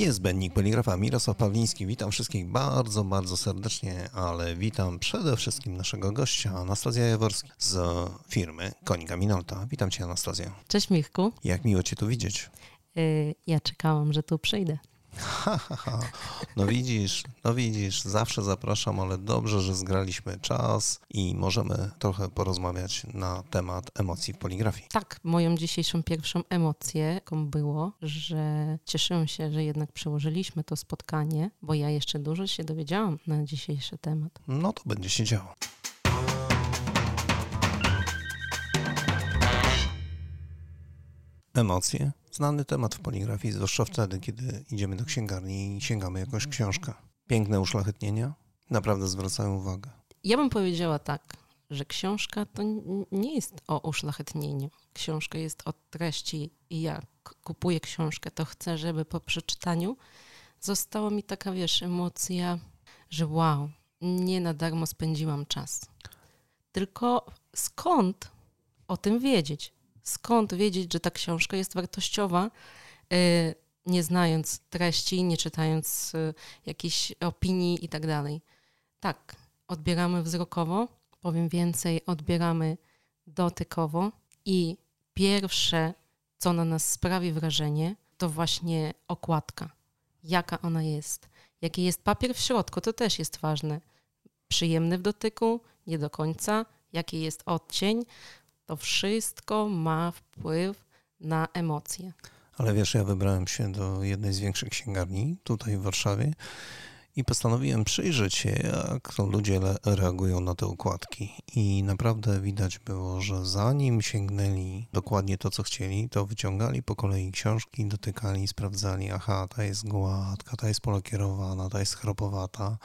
Niezbędnik Poligrafa Mirosław Pawliński. Witam wszystkich bardzo, bardzo serdecznie, ale witam przede wszystkim naszego gościa, Anastazja Jaworski z firmy Konika Minolta. Witam Cię, Anastazja. Cześć Michku. Jak miło Cię tu widzieć. Yy, ja czekałam, że tu przyjdę. Ha, ha, ha. No widzisz, no widzisz, zawsze zapraszam, ale dobrze, że zgraliśmy czas i możemy trochę porozmawiać na temat emocji w poligrafii. Tak, moją dzisiejszą pierwszą emocję jaką było, że cieszyłem się, że jednak przełożyliśmy to spotkanie, bo ja jeszcze dużo się dowiedziałam na dzisiejszy temat. No to będzie się działo. Emocje. Znany temat w poligrafii, zwłaszcza wtedy, kiedy idziemy do księgarni i sięgamy jakąś książkę. Piękne uszlachetnienia naprawdę zwracają uwagę. Ja bym powiedziała tak, że książka to nie jest o uszlachetnieniu. Książka jest o treści i jak kupuję książkę, to chcę, żeby po przeczytaniu została mi taka, wiesz, emocja, że wow, nie na darmo spędziłam czas. Tylko skąd o tym wiedzieć? Skąd wiedzieć, że ta książka jest wartościowa, y, nie znając treści, nie czytając y, jakichś opinii i tak dalej. Tak, odbieramy wzrokowo, powiem więcej, odbieramy dotykowo i pierwsze, co na nas sprawi wrażenie, to właśnie okładka. Jaka ona jest, jaki jest papier w środku, to też jest ważne. Przyjemny w dotyku, nie do końca, jaki jest odcień, to wszystko ma wpływ na emocje. Ale wiesz, ja wybrałem się do jednej z większych księgarni tutaj w Warszawie i postanowiłem przyjrzeć się, jak to ludzie reagują na te układki. I naprawdę widać było, że zanim sięgnęli dokładnie to, co chcieli, to wyciągali po kolei książki, dotykali, sprawdzali, aha, ta jest gładka, ta jest polakierowana, ta jest chropowata.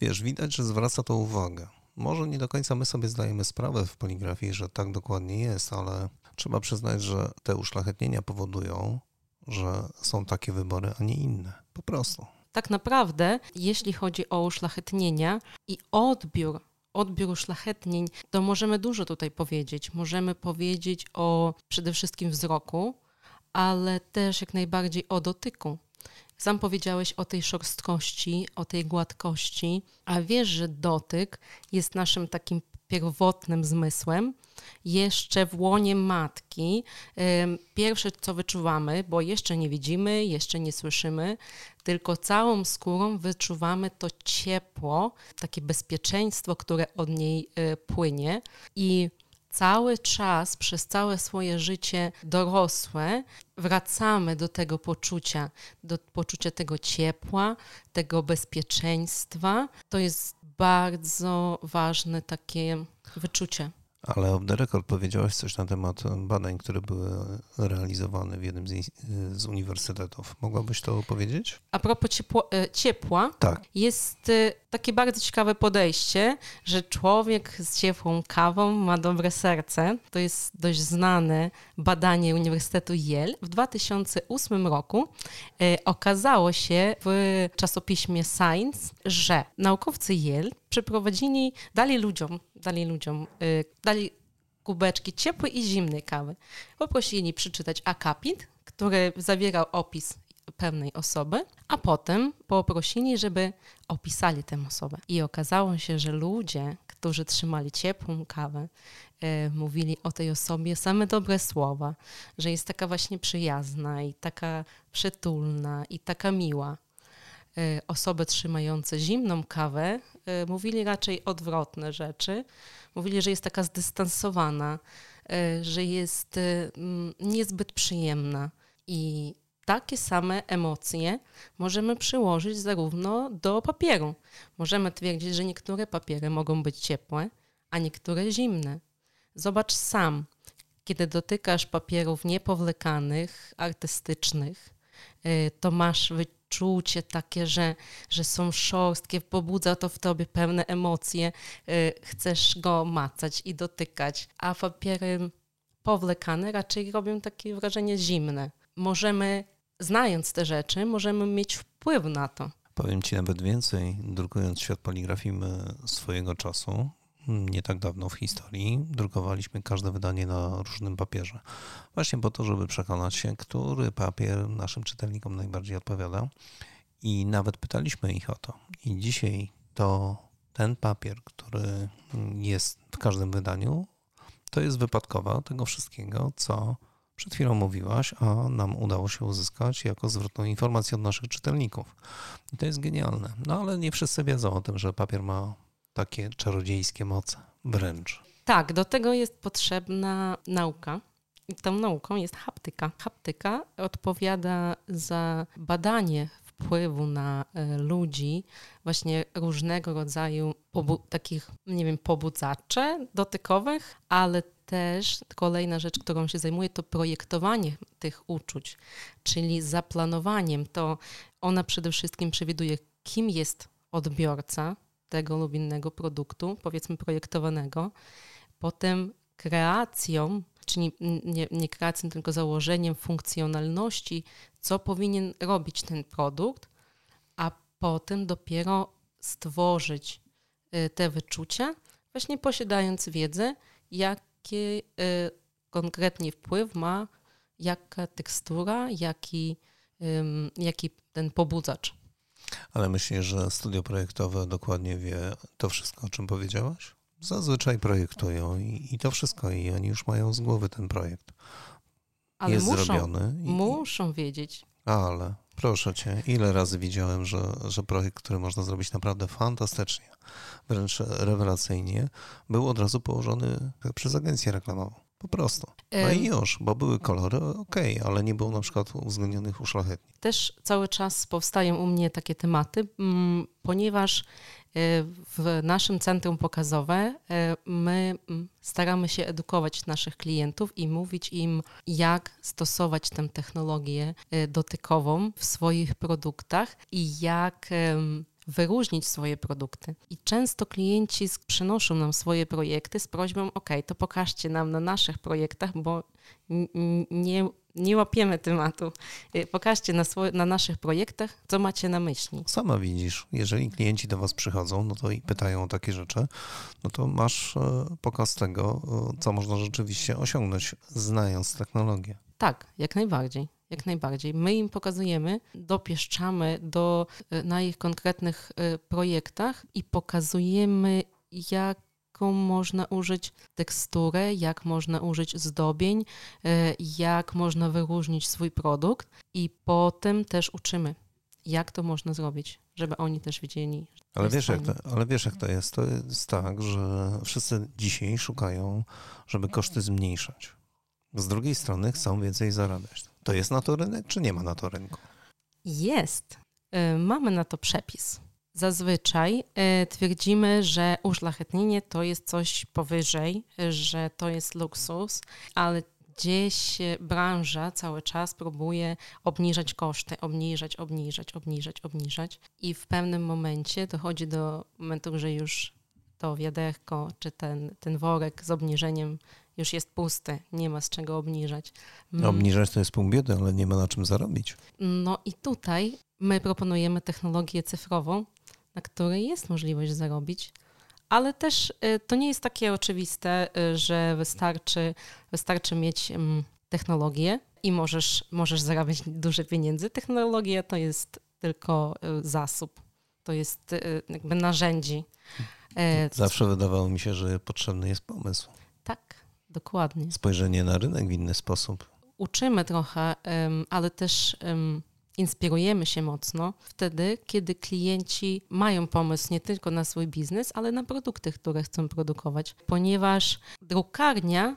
Wiesz, widać, że zwraca to uwagę. Może nie do końca my sobie zdajemy sprawę w poligrafii, że tak dokładnie jest, ale trzeba przyznać, że te uszlachetnienia powodują, że są takie wybory, a nie inne. Po prostu. Tak naprawdę, jeśli chodzi o uszlachetnienia i odbiór odbiór uszlachetnień, to możemy dużo tutaj powiedzieć. Możemy powiedzieć o przede wszystkim wzroku, ale też jak najbardziej o dotyku. Sam powiedziałeś o tej szorstkości, o tej gładkości, a wiesz, że dotyk jest naszym takim pierwotnym zmysłem. Jeszcze w łonie matki pierwsze, co wyczuwamy, bo jeszcze nie widzimy, jeszcze nie słyszymy, tylko całą skórą wyczuwamy to ciepło, takie bezpieczeństwo, które od niej e, płynie i cały czas, przez całe swoje życie dorosłe, wracamy do tego poczucia, do poczucia tego ciepła, tego bezpieczeństwa. To jest bardzo ważne takie wyczucie. Ale off the record powiedziałaś coś na temat badań, które były realizowane w jednym z, z uniwersytetów. Mogłabyś to powiedzieć? A propos ciepło, e, ciepła, tak. jest e, takie bardzo ciekawe podejście, że człowiek z ciepłą kawą ma dobre serce. To jest dość znane badanie Uniwersytetu Yale. W 2008 roku e, okazało się w czasopiśmie Science, że naukowcy Yale przeprowadzili, dali ludziom, dali ludziom, y, dali kubeczki ciepłej i zimnej kawy. Poprosili przeczytać akapit, który zawierał opis pewnej osoby, a potem poprosili, żeby opisali tę osobę. I okazało się, że ludzie, którzy trzymali ciepłą kawę, e, mówili o tej osobie same dobre słowa, że jest taka właśnie przyjazna i taka przytulna i taka miła. E, osoby trzymające zimną kawę e, mówili raczej odwrotne rzeczy. Mówili, że jest taka zdystansowana, e, że jest niezbyt przyjemna. I takie same emocje możemy przyłożyć zarówno do papieru. Możemy twierdzić, że niektóre papiery mogą być ciepłe, a niektóre zimne. Zobacz sam, kiedy dotykasz papierów niepowlekanych, artystycznych, to masz czucie takie, że, że są szorstkie, pobudza to w tobie pewne emocje, y, chcesz go macać i dotykać, a papiery powlekane raczej robią takie wrażenie zimne. Możemy, znając te rzeczy, możemy mieć wpływ na to. Powiem Ci nawet więcej, drukując świat poligrafii swojego czasu, nie tak dawno w historii drukowaliśmy każde wydanie na różnym papierze. Właśnie po to, żeby przekonać się, który papier naszym czytelnikom najbardziej odpowiada. I nawet pytaliśmy ich o to. I dzisiaj to ten papier, który jest w każdym wydaniu, to jest wypadkowa tego wszystkiego, co przed chwilą mówiłaś, a nam udało się uzyskać jako zwrotną informację od naszych czytelników. I to jest genialne. No ale nie wszyscy wiedzą o tym, że papier ma takie czarodziejskie moce, wręcz. Tak, do tego jest potrzebna nauka. I tą nauką jest haptyka. Haptyka odpowiada za badanie wpływu na e, ludzi właśnie różnego rodzaju takich, nie wiem, pobudzacze dotykowych, ale też kolejna rzecz, którą się zajmuje, to projektowanie tych uczuć, czyli zaplanowaniem. To ona przede wszystkim przewiduje, kim jest odbiorca tego lub innego produktu, powiedzmy projektowanego, potem kreacją, czyli nie, nie kreacją, tylko założeniem funkcjonalności, co powinien robić ten produkt, a potem dopiero stworzyć y, te wyczucia, właśnie posiadając wiedzę, jaki y, konkretnie wpływ ma jaka tekstura, jaki, jaki ten pobudzacz. Ale myślisz, że studio projektowe dokładnie wie to wszystko, o czym powiedziałaś? Zazwyczaj projektują i, i to wszystko, i oni już mają z głowy ten projekt. Ale jest muszą, zrobiony. I... Muszą wiedzieć. Ale proszę cię, ile razy widziałem, że, że projekt, który można zrobić naprawdę fantastycznie, wręcz rewelacyjnie, był od razu położony przez agencję reklamową. Po prostu. No i już, bo były kolory, okej, okay, ale nie było na przykład uwzględnionych uszlachetnień. Też cały czas powstają u mnie takie tematy, mm, ponieważ E, w naszym centrum pokazowe e, my mm, staramy się edukować naszych klientów i mówić im, jak stosować tę technologię e, dotykową w swoich produktach i jak wyróżnić swoje produkty. I często klienci przynoszą nam swoje projekty z prośbą: OK, to pokażcie nam na naszych projektach, bo nie nie łapiemy tematu. Y, pokażcie na, na naszych projektach, co macie na myśli. Sama widzisz, jeżeli klienci do Was przychodzą, no to i pytają o takie rzeczy, no to masz e, pokaz tego, e, co można rzeczywiście osiągnąć, znając technologię. Tak, jak najbardziej. Jak najbardziej. My im pokazujemy, dopieszczamy do, e, na ich konkretnych projektach i pokazujemy, jak jaką można użyć teksturę, jak można użyć zdobień, e, jak można wyróżnić swój produkt i potem też uczymy, jak to można zrobić, żeby oni też wiedzieli. Ale wiesz, jak to, ale wiesz, jak to jest? To jest tak, że wszyscy dzisiaj szukają, żeby koszty zmniejszać. Z drugiej strony chcą więcej zarabiać. To jest na to rynek, czy nie ma na to rynku? Jest. E, mamy na to przepis. Zazwyczaj e, twierdzimy, że uszlachetnienie to jest coś powyżej, że to jest luksus, ale gdzieś branża cały czas próbuje obniżać koszty, obniżać, obniżać, obniżać, obniżać i w pewnym momencie dochodzi do momentu, że już to wiaderko czy ten, ten worek z obniżeniem już jest pusty, nie ma z czego obniżać. Mm. Obniżać to jest pół biedy, ale nie ma na czym zarobić. No i tutaj my proponujemy technologię cyfrową, na której jest możliwość zarobić, ale też y, to nie jest takie oczywiste, y, że wystarczy, wystarczy mieć mm, technologię i możesz, możesz zarabiać duże pieniądze. Technologia to jest tylko y, zasób, to jest jakby narzędzi. Zawsze wydawało mi się, że potrzebny jest pomysł. Tak, dokładnie. Spojrzenie na rynek w inny sposób. Uczymy trochę, ale też inspirujemy się mocno wtedy, kiedy klienci mają pomysł nie tylko na swój biznes, ale na produkty, które chcą produkować, ponieważ drukarnia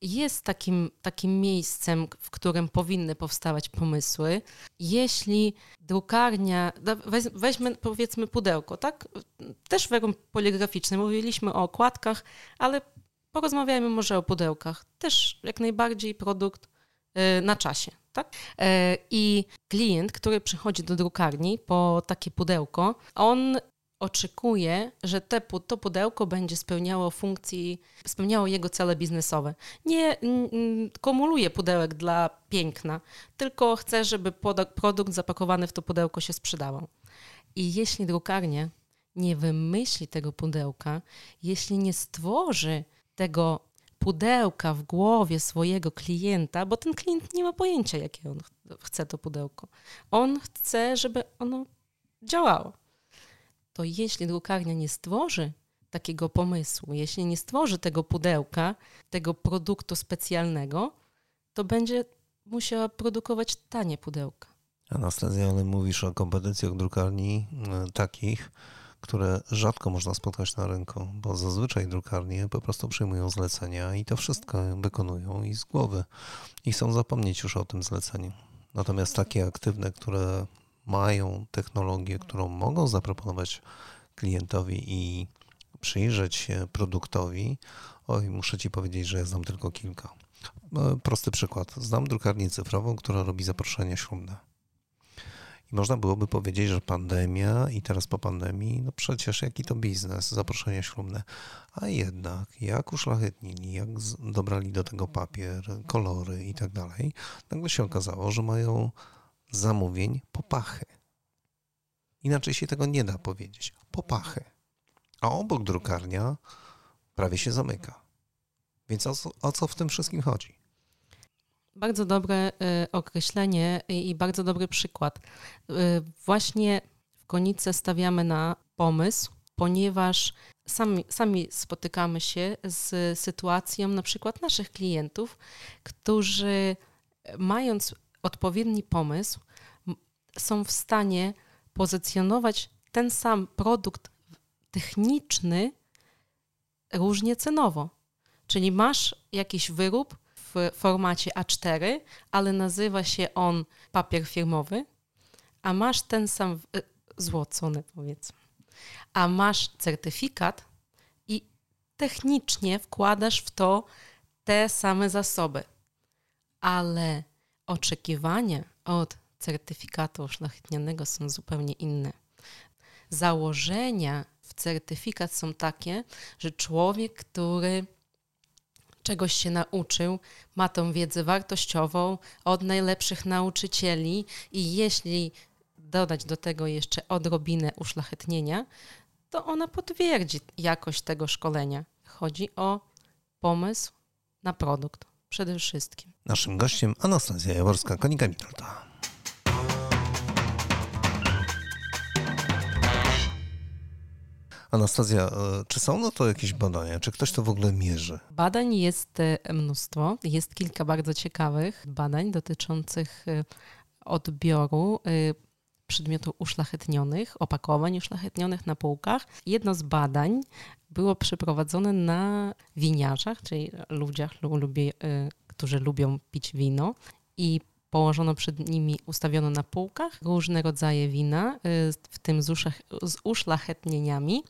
jest takim, takim miejscem, w którym powinny powstawać pomysły. Jeśli drukarnia, weźmy powiedzmy pudełko, tak? Też w wersji poligraficznej mówiliśmy o okładkach, ale porozmawiajmy może o pudełkach. Też jak najbardziej produkt y, na czasie. Tak? E, I klient, który przychodzi do drukarni po takie pudełko, on oczekuje, że te, to pudełko będzie spełniało funkcji, spełniało jego cele biznesowe. Nie kumuluje pudełek dla piękna, tylko chce, żeby produkt zapakowany w to pudełko się sprzedawał. I jeśli drukarnia nie wymyśli tego pudełka, jeśli nie stworzy tego pudełka w głowie swojego klienta, bo ten klient nie ma pojęcia, jakie on chce to pudełko. On chce, żeby ono działało. To jeśli drukarnia nie stworzy takiego pomysłu, jeśli nie stworzy tego pudełka, tego produktu specjalnego, to będzie musiała produkować tanie pudełka. Anastazja, ale mówisz o kompetencjach drukarni e, takich, które rzadko można spotkać na rynku, bo zazwyczaj drukarnie po prostu przyjmują zlecenia i to wszystko wykonują i z głowy i chcą zapomnieć już o tym zleceniu. Natomiast takie aktywne, które mają technologię, którą mogą zaproponować klientowi i przyjrzeć się produktowi, oj, muszę Ci powiedzieć, że ja znam tylko kilka. E, prosty przykład. Znam drukarnię cyfrową, która robi zaproszenia ślubne. I można byłoby powiedzieć, że pandemia i teraz po pandemii, no przecież jaki to biznes, zaproszenia ślubne. A jednak, jak uszlachetnili, jak dobrali do tego papier, kolory i tak dalej, nagle się okazało, że mają zamówień popachy. Inaczej się tego nie da powiedzieć. Popachy. A obok drukarnia prawie się zamyka. Więc o, o co w tym wszystkim chodzi? Bardzo dobre y, określenie i bardzo dobry przykład. Y, właśnie w Konice stawiamy na pomysł, ponieważ sami, sami spotykamy się z sytuacją na przykład naszych klientów, którzy mając odpowiedni pomysł, są w stanie pozycjonować ten sam produkt techniczny różnie cenowo. Czyli masz jakiś wyrób, w formacie A4, ale nazywa się on papier firmowy, a masz ten sam e, złocony, powiedzmy, a masz certyfikat i technicznie wkładasz w to te same zasoby, ale oczekiwania od certyfikatu oszlachetnianego są zupełnie inne. Założenia w certyfikat są takie, że człowiek, który czegoś się nauczył, ma tą wiedzę wartościową od najlepszych nauczycieli i jeśli dodać do tego jeszcze odrobinę uszlachetnienia, to ona potwierdzi jakość tego szkolenia. Chodzi o pomysł na produkt przede wszystkim. Naszym gościem Anastazja Jaworska, Konika Minolta. Anastazja, e, czy są na to jakieś badania? Czy ktoś to w ogóle mierzy? Badań jest e, mnóstwo. Jest kilka bardzo ciekawych badań dotyczących e, odbioru przedmiotów uszlachetnionych, opakowań uszlachetnionych na półkach. Jedno z badań było przeprowadzone na winiarzach, czyli ludziach, którzy lubią pić wino i położono przed nimi, ustawiono na półkach różne rodzaje wina, w tym z uszlachetnieniami.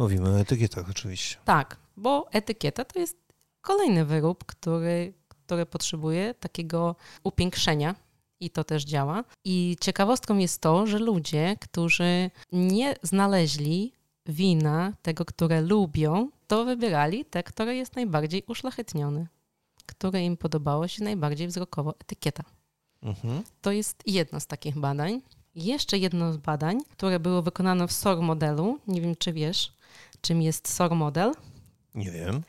Mówimy o etykietach oczywiście. Tak, bo etykieta to jest kolejny wyrób, który, który potrzebuje takiego upiększenia i to też działa. I ciekawostką jest to, że ludzie, którzy nie znaleźli wina, tego, które lubią, to wybierali te, które jest najbardziej uszlachetniony, które im podobało się najbardziej wzrokowo etykieta. Mhm. To jest jedno z takich badań. Jeszcze jedno z badań, które było wykonane w SOR modelu, nie wiem czy wiesz, czym jest SOR model. Nie wiem.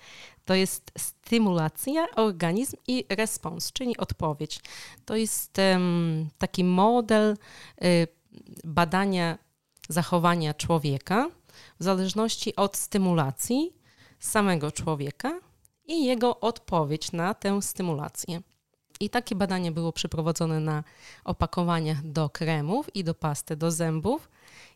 To jest stymulacja, organizm i respons, czyli odpowiedź. To jest um, taki model y, badania zachowania człowieka w zależności od stymulacji samego człowieka i jego odpowiedź na tę stymulację. I takie badanie było przeprowadzone na opakowaniach do kremów i do pasty do zębów.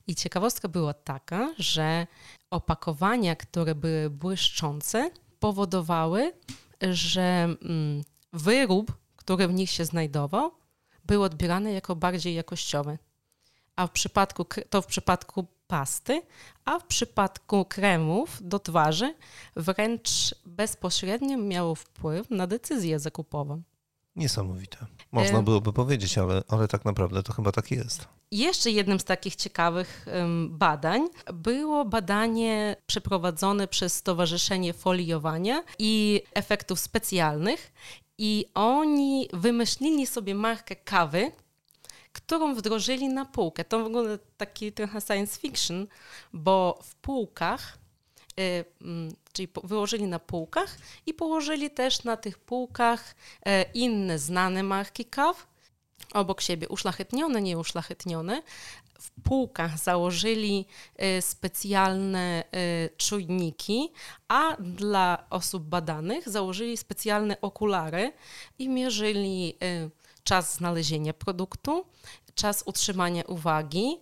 I ciekawostka była taka, że opakowania, które były błyszczące, powodowały, że mm, wyrób, który w nich się znajdował, był odbierany jako bardziej jakościowy. A w przypadku, to w przypadku pasty, a w przypadku kremów do twarzy wręcz bezpośrednio miało wpływ na decyzję zakupową. Niesamowite. Można byłoby powiedzieć, ale, ale tak naprawdę to chyba tak jest. Jeszcze jednym z takich ciekawych badań było badanie przeprowadzone przez Stowarzyszenie Foliowania i Efektów Specjalnych. I oni wymyślili sobie markę kawy, którą wdrożyli na półkę. To w ogóle taki trochę science fiction, bo w półkach, czyli wyłożyli na półkach i położyli też na tych półkach e, inne znane marki kaw, obok siebie uszlachetnione, nieuszlachetnione. W półkach założyli e, specjalne e, czujniki, a dla osób badanych założyli specjalne okulary i mierzyli czas znalezienia produktu, czas utrzymania uwagi,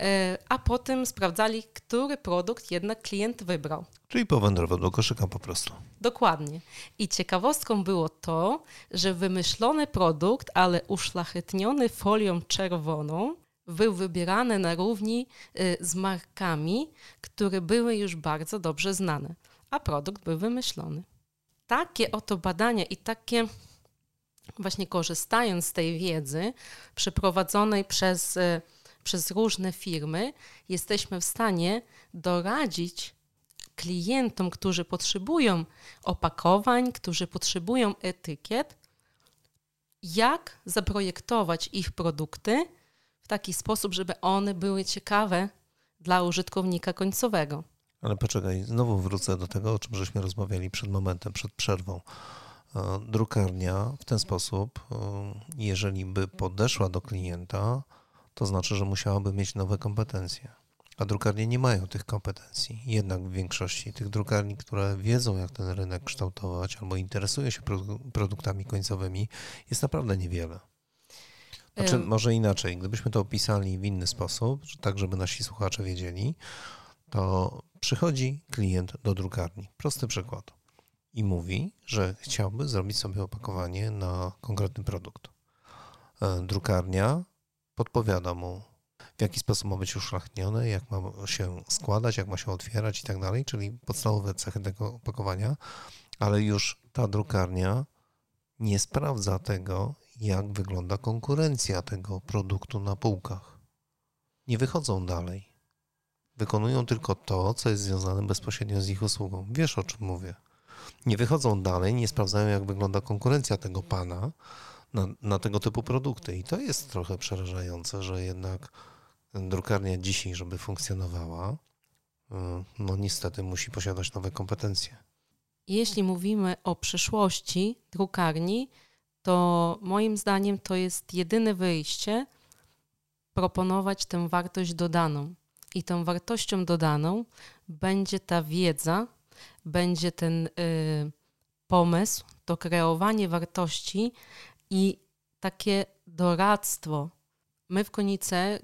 e, a potem sprawdzali, który produkt jednak klient wybrał. Czyli powędrował do koszyka po prostu. Dokładnie. I ciekawostką było to, że wymyślony produkt, ale uszlachetniony folią czerwoną, był wybierany na równi e, z markami, które były już bardzo dobrze znane, a produkt był wymyślony. Takie oto badania i takie właśnie korzystając z tej wiedzy przeprowadzonej przez, e, przez różne firmy, jesteśmy w stanie doradzić klientom, którzy potrzebują opakowań, którzy potrzebują etykiet, jak zaprojektować ich produkty w taki sposób, żeby one były ciekawe dla użytkownika końcowego. Ale poczekaj, znowu wrócę do tego, o czym żeśmy rozmawiali przed momentem, przed przerwą. E, drukarnia w ten sposób, e, jeżeli by podeszła do klienta, to znaczy, że musiałaby mieć nowe kompetencje. A drukarnie nie mają tych kompetencji. Jednak w większości tych drukarni, które wiedzą, jak ten rynek kształtować albo interesują się produktami końcowymi, jest naprawdę niewiele. Znaczy, może inaczej, gdybyśmy to opisali w inny sposób, tak żeby nasi słuchacze wiedzieli, to przychodzi klient do drukarni. Prosty przykład i mówi, że chciałby zrobić sobie opakowanie na konkretny produkt. E, drukarnia podpowiada mu, w jaki sposób ma być uszlachetnione, jak ma się składać, jak ma się otwierać i tak dalej, czyli podstawowe cechy tego opakowania, ale już ta drukarnia nie sprawdza tego, jak wygląda konkurencja tego produktu na półkach. Nie wychodzą dalej. Wykonują tylko to, co jest związane bezpośrednio z ich usługą. Wiesz o czym mówię nie wychodzą dalej, nie sprawdzają, jak wygląda konkurencja tego pana na, na tego typu produkty. I to jest trochę przerażające, że jednak drukarnia dzisiaj, żeby funkcjonowała, y, no niestety musi posiadać nowe kompetencje. Jeśli mówimy o przyszłości drukarni, to moim zdaniem to jest jedyne wyjście proponować tę wartość dodaną. I tą wartością dodaną będzie ta wiedza, będzie ten y, pomysł, to kreowanie wartości i takie doradztwo. My w Konice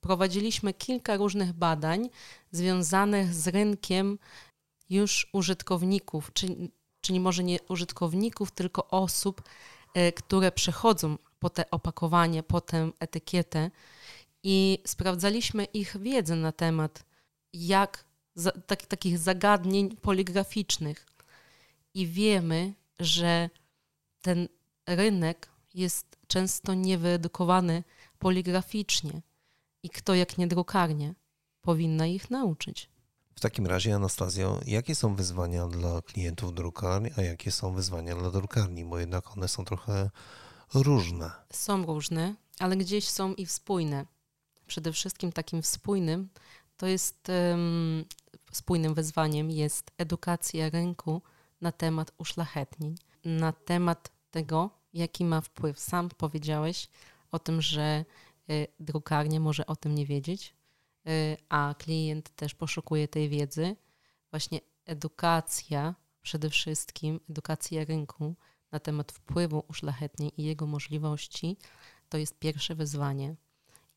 prowadziliśmy kilka różnych badań związanych z rynkiem już użytkowników, czyli, czyli może nie użytkowników, tylko osób, y, które przechodzą po te opakowanie, po tę etykietę i sprawdzaliśmy ich wiedzę na temat, jak za, tak, takich zagadnień poligraficznych. I wiemy, że ten rynek jest często niewyedukowany poligraficznie i kto jak nie drukarnie powinna ich nauczyć. W takim razie, Anastazjo, jakie są wyzwania dla klientów drukarni, a jakie są wyzwania dla drukarni? Bo jednak one są trochę różne. Są różne, ale gdzieś są i spójne. Przede wszystkim takim spójnym to jest um, spójnym wyzwaniem jest edukacja rynku na temat uszlachetnień, na temat tego, jaki ma wpływ. Sam powiedziałeś o tym, że y, drukarnia może o tym nie wiedzieć, y, a klient też poszukuje tej wiedzy. Właśnie edukacja, przede wszystkim edukacja rynku na temat wpływu uszlachetnień i jego możliwości, to jest pierwsze wyzwanie.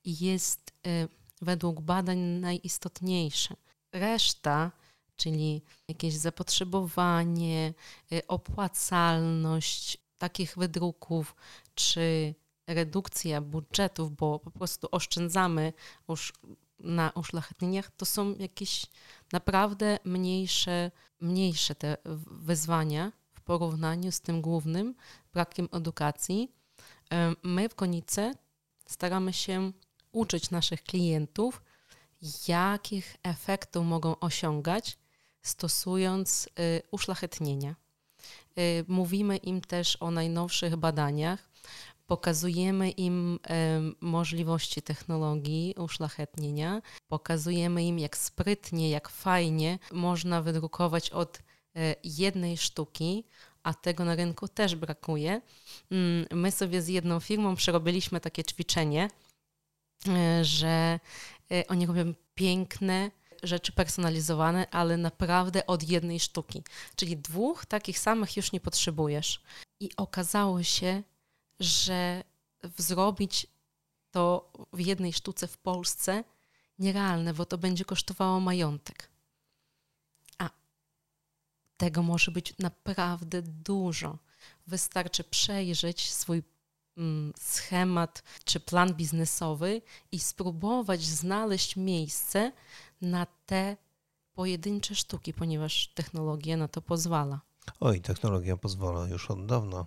I jest y, według badań najistotniejsze reszta, czyli jakieś zapotrzebowanie, y, opłacalność takich wydruków, czy redukcja budżetów, bo po prostu oszczędzamy już na uszlachetnieniach, to są jakieś naprawdę mniejsze, mniejsze te wyzwania w porównaniu z tym głównym brakiem edukacji. My w Konice staramy się uczyć naszych klientów, jakich efektów mogą osiągać, stosując y, uszlachetnienia. Y, mówimy im też o najnowszych badaniach. pokazujemy im e, możliwości technologii uszlachetnienia, pokazujemy im, jak sprytnie, jak fajnie można wydrukować od e, jednej sztuki, a tego na rynku też brakuje. Mm, my sobie z jedną firmą przerobiliśmy takie ćwiczenie, e, że oni robią piękne rzeczy personalizowane, ale naprawdę od jednej sztuki. Czyli dwóch takich samych już nie potrzebujesz. I okazało się, że zrobić to w jednej sztuce w Polsce nierealne, bo to będzie kosztowało majątek. A tego może być naprawdę dużo. Wystarczy przejrzeć swój schemat czy plan biznesowy i spróbować znaleźć miejsce na te pojedyncze sztuki, ponieważ technologia na to pozwala. Oj, technologia pozwala już od dawna.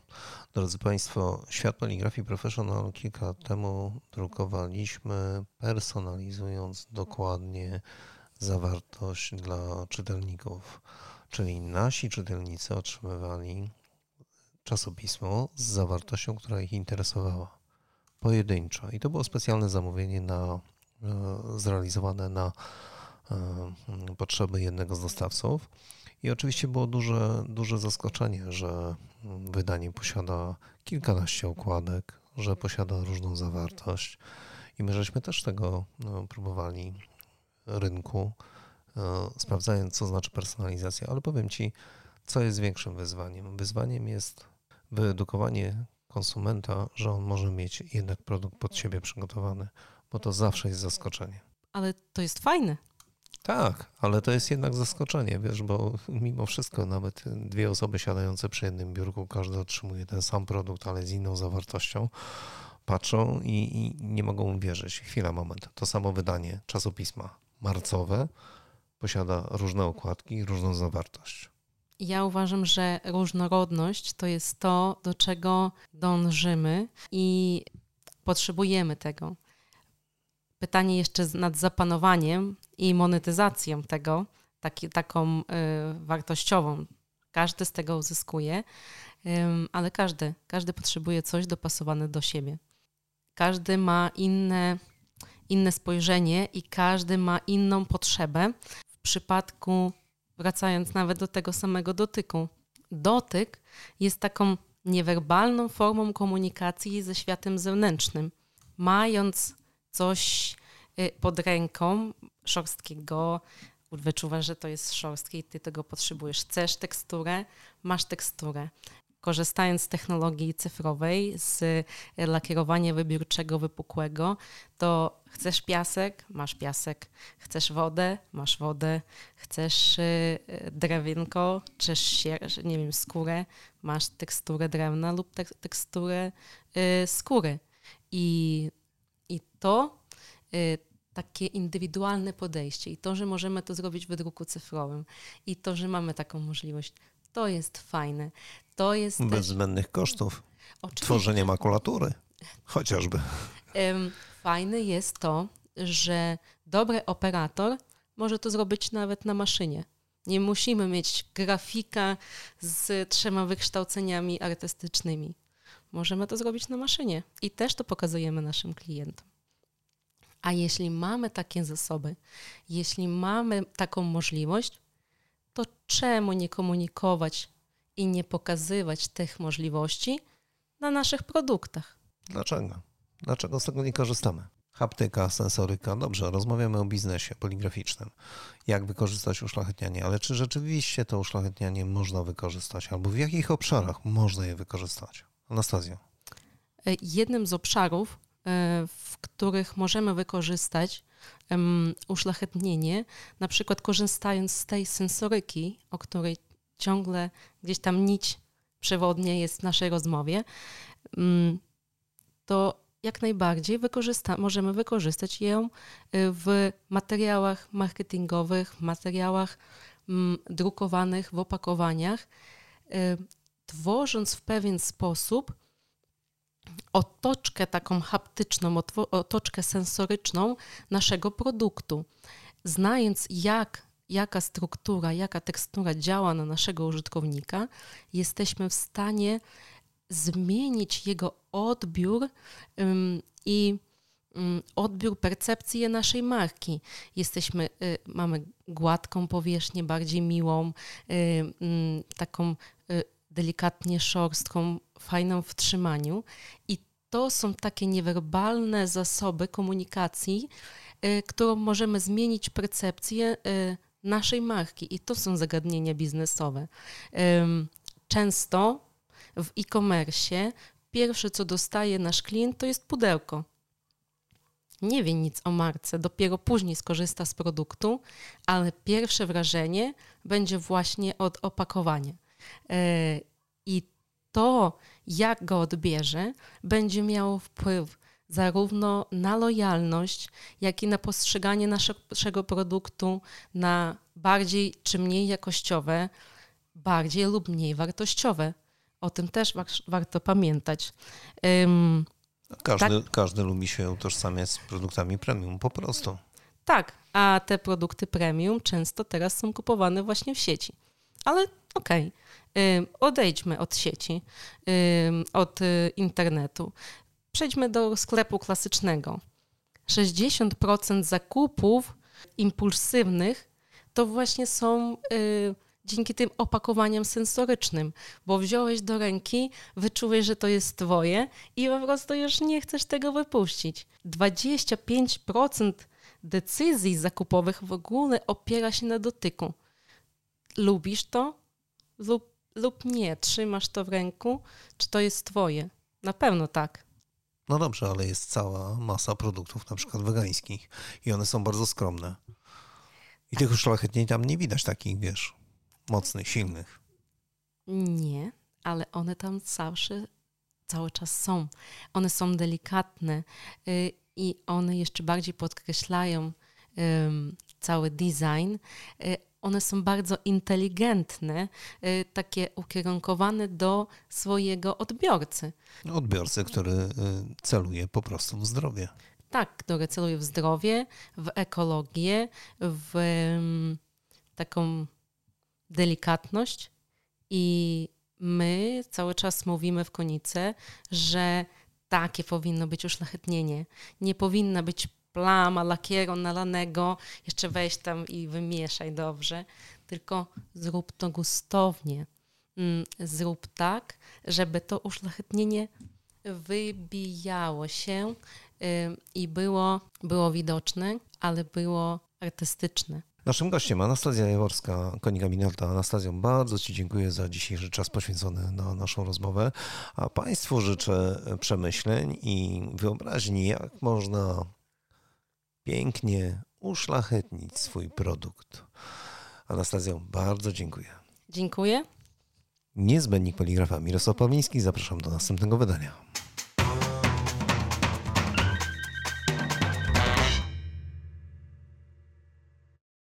Drodzy Państwo, Świat Poligrafii Professional kilka lat temu drukowaliśmy, personalizując dokładnie zawartość dla czytelników. Czyli nasi czytelnicy otrzymywali czasopismo z zawartością, która ich interesowała. Pojedynczo. I to było specjalne zamówienie na, e, zrealizowane na e, potrzeby jednego z dostawców. I oczywiście było duże, duże zaskoczenie, że wydanie posiada kilkanaście okładek, że posiada różną zawartość. I my żeśmy też tego no, próbowali rynku, e, sprawdzając, co znaczy personalizacja, ale powiem Ci, co jest większym wyzwaniem. Wyzwaniem jest wyedukowanie konsumenta, że on może mieć jednak produkt pod siebie przygotowany, bo to zawsze jest zaskoczenie. Ale to jest fajne. Tak, ale to jest jednak zaskoczenie, wiesz, bo mimo wszystko nawet dwie osoby siadające przy jednym biurku, każdy otrzymuje ten sam produkt, ale z inną zawartością, patrzą i, i nie mogą uwierzyć. Chwila, moment. To samo wydanie czasopisma marcowe posiada różne okładki, różną zawartość. Ja uważam, że różnorodność to jest to, do czego dążymy i potrzebujemy tego pytanie jeszcze nad zapanowaniem i monetyzacją tego, taki, taką y, wartościową. Każdy z tego uzyskuje, y, ale każdy, każdy potrzebuje coś dopasowane do siebie. Każdy ma inne, inne spojrzenie i każdy ma inną potrzebę. W przypadku, wracając nawet do tego samego dotyku, dotyk jest taką niewerbalną formą komunikacji ze światem zewnętrznym. Mając coś y, pod ręką, szorstkiego, wyczuwasz, że to jest szorstkie i ty tego potrzebujesz. Chcesz teksturę, masz teksturę. Korzystając z technologii cyfrowej, z lakierowania wybiórczego, wypukłego, to chcesz piasek, masz piasek. Chcesz wodę, masz wodę. Chcesz y, drewienko, czy nie wiem, skórę, masz teksturę drewna lub teksturę y, skóry. I i to y, takie indywidualne podejście i to, że możemy to zrobić w druku cyfrowym i to, że mamy taką możliwość, to jest fajne. To jest Bez zbędnych kosztów. Oczywiście. Tworzenie makulatury chociażby. Fajne jest to, że dobry operator może to zrobić nawet na maszynie. Nie musimy mieć grafika z trzema wykształceniami artystycznymi możemy to zrobić na maszynie i też to pokazujemy naszym klientom. A jeśli mamy takie zasoby, jeśli mamy taką możliwość, to czemu nie komunikować i nie pokazywać tych możliwości na naszych produktach? Dlaczego? Dlaczego z tego nie korzystamy? Haptyka, sensoryka, dobrze, rozmawiamy o biznesie poligraficznym. Jak wykorzystać uszlachetnianie, ale czy rzeczywiście to uszlachetnianie można wykorzystać, albo w jakich obszarach można je wykorzystać? Anastazja. E, jednym z obszarów, e, w których możemy wykorzystać uszlachetnienie, na przykład korzystając z tej sensoryki, o której ciągle gdzieś tam nić przewodnia jest w naszej rozmowie, mm, to jak najbardziej wykorzysta możemy wykorzystać ją e, w materiałach marketingowych, w materiałach mm, drukowanych, w opakowaniach tworząc w pewien sposób otoczkę taką haptyczną, otoczkę sensoryczną naszego produktu. Znając, jak, jaka struktura, jaka tekstura działa na naszego użytkownika, jesteśmy w stanie zmienić jego odbiór i odbiór, percepcję naszej marki. Jesteśmy, y, mamy gładką powierzchnię, bardziej miłą, y, taką y, delikatnie szorstką, fajną w trzymaniu i to są takie niewerbalne zasoby komunikacji, którą możemy zmienić percepcję naszej marki i to są zagadnienia biznesowe. Często w e-commerce pierwsze, co dostaje nasz klient, to jest pudełko. Nie wie nic o marce, dopiero później skorzysta z produktu, ale pierwsze wrażenie będzie właśnie od opakowania. E, I to, jak go odbierze, będzie miało wpływ zarówno na lojalność, jak i na postrzeganie naszego produktu na bardziej czy mniej jakościowe, bardziej lub mniej wartościowe. O tym też warto pamiętać. Um, każdy, tak, każdy lubi się utożsamiać z produktami premium, po prostu. Tak, a te produkty premium często teraz są kupowane właśnie w sieci. Ale okej, okay. odejdźmy od sieci, od y, internetu. Przejdźmy do sklepu klasycznego. 60% zakupów impulsywnych to właśnie są y, dzięki tym opakowaniom sensorycznym, bo wziąłeś do ręki, wyczułeś, że to jest twoje i po prostu już nie chcesz tego wypuścić. 25% decyzji zakupowych w ogóle opiera się na dotyku. Lubisz to lub, lub nie? Trzymasz to w ręku? Czy to jest twoje? Na pewno tak. No dobrze, ale jest cała masa produktów, na przykład wegańskich, i one są bardzo skromne. I tych uszlachetnień tam nie widać takich, wiesz, mocnych, silnych. Nie, ale one tam zawsze, cały czas są. One są delikatne y, i one jeszcze bardziej podkreślają cały design. Y, one są bardzo inteligentne, y, takie ukierunkowane do swojego odbiorcy. Odbiorcy, który celuje po prostu w zdrowie. Tak, który celuje w zdrowie, w ekologię, w taką delikatność i my cały czas mówimy w konice, że takie powinno być uszlachetnienie. Nie powinna być plama lakieru nalanego, jeszcze weź tam i wymieszaj dobrze, tylko zrób to gustownie. Mm, zrób tak, żeby to uszlachetnienie wybijało się i było, było widoczne, ale było artystyczne. Naszym gościem Anastazja Jaworska, Konika Minolta. Anastazją, bardzo Ci dziękuję za dzisiejszy czas poświęcony na naszą rozmowę, a Państwu życzę przemyśleń i wyobraźni, jak można pięknie uszlachetnić swój produkt. Anastazją, bardzo dziękuję. Dziękuję. Niezbędnik poligrafa Mirosław Pawliński. Zapraszam do następnego wydania.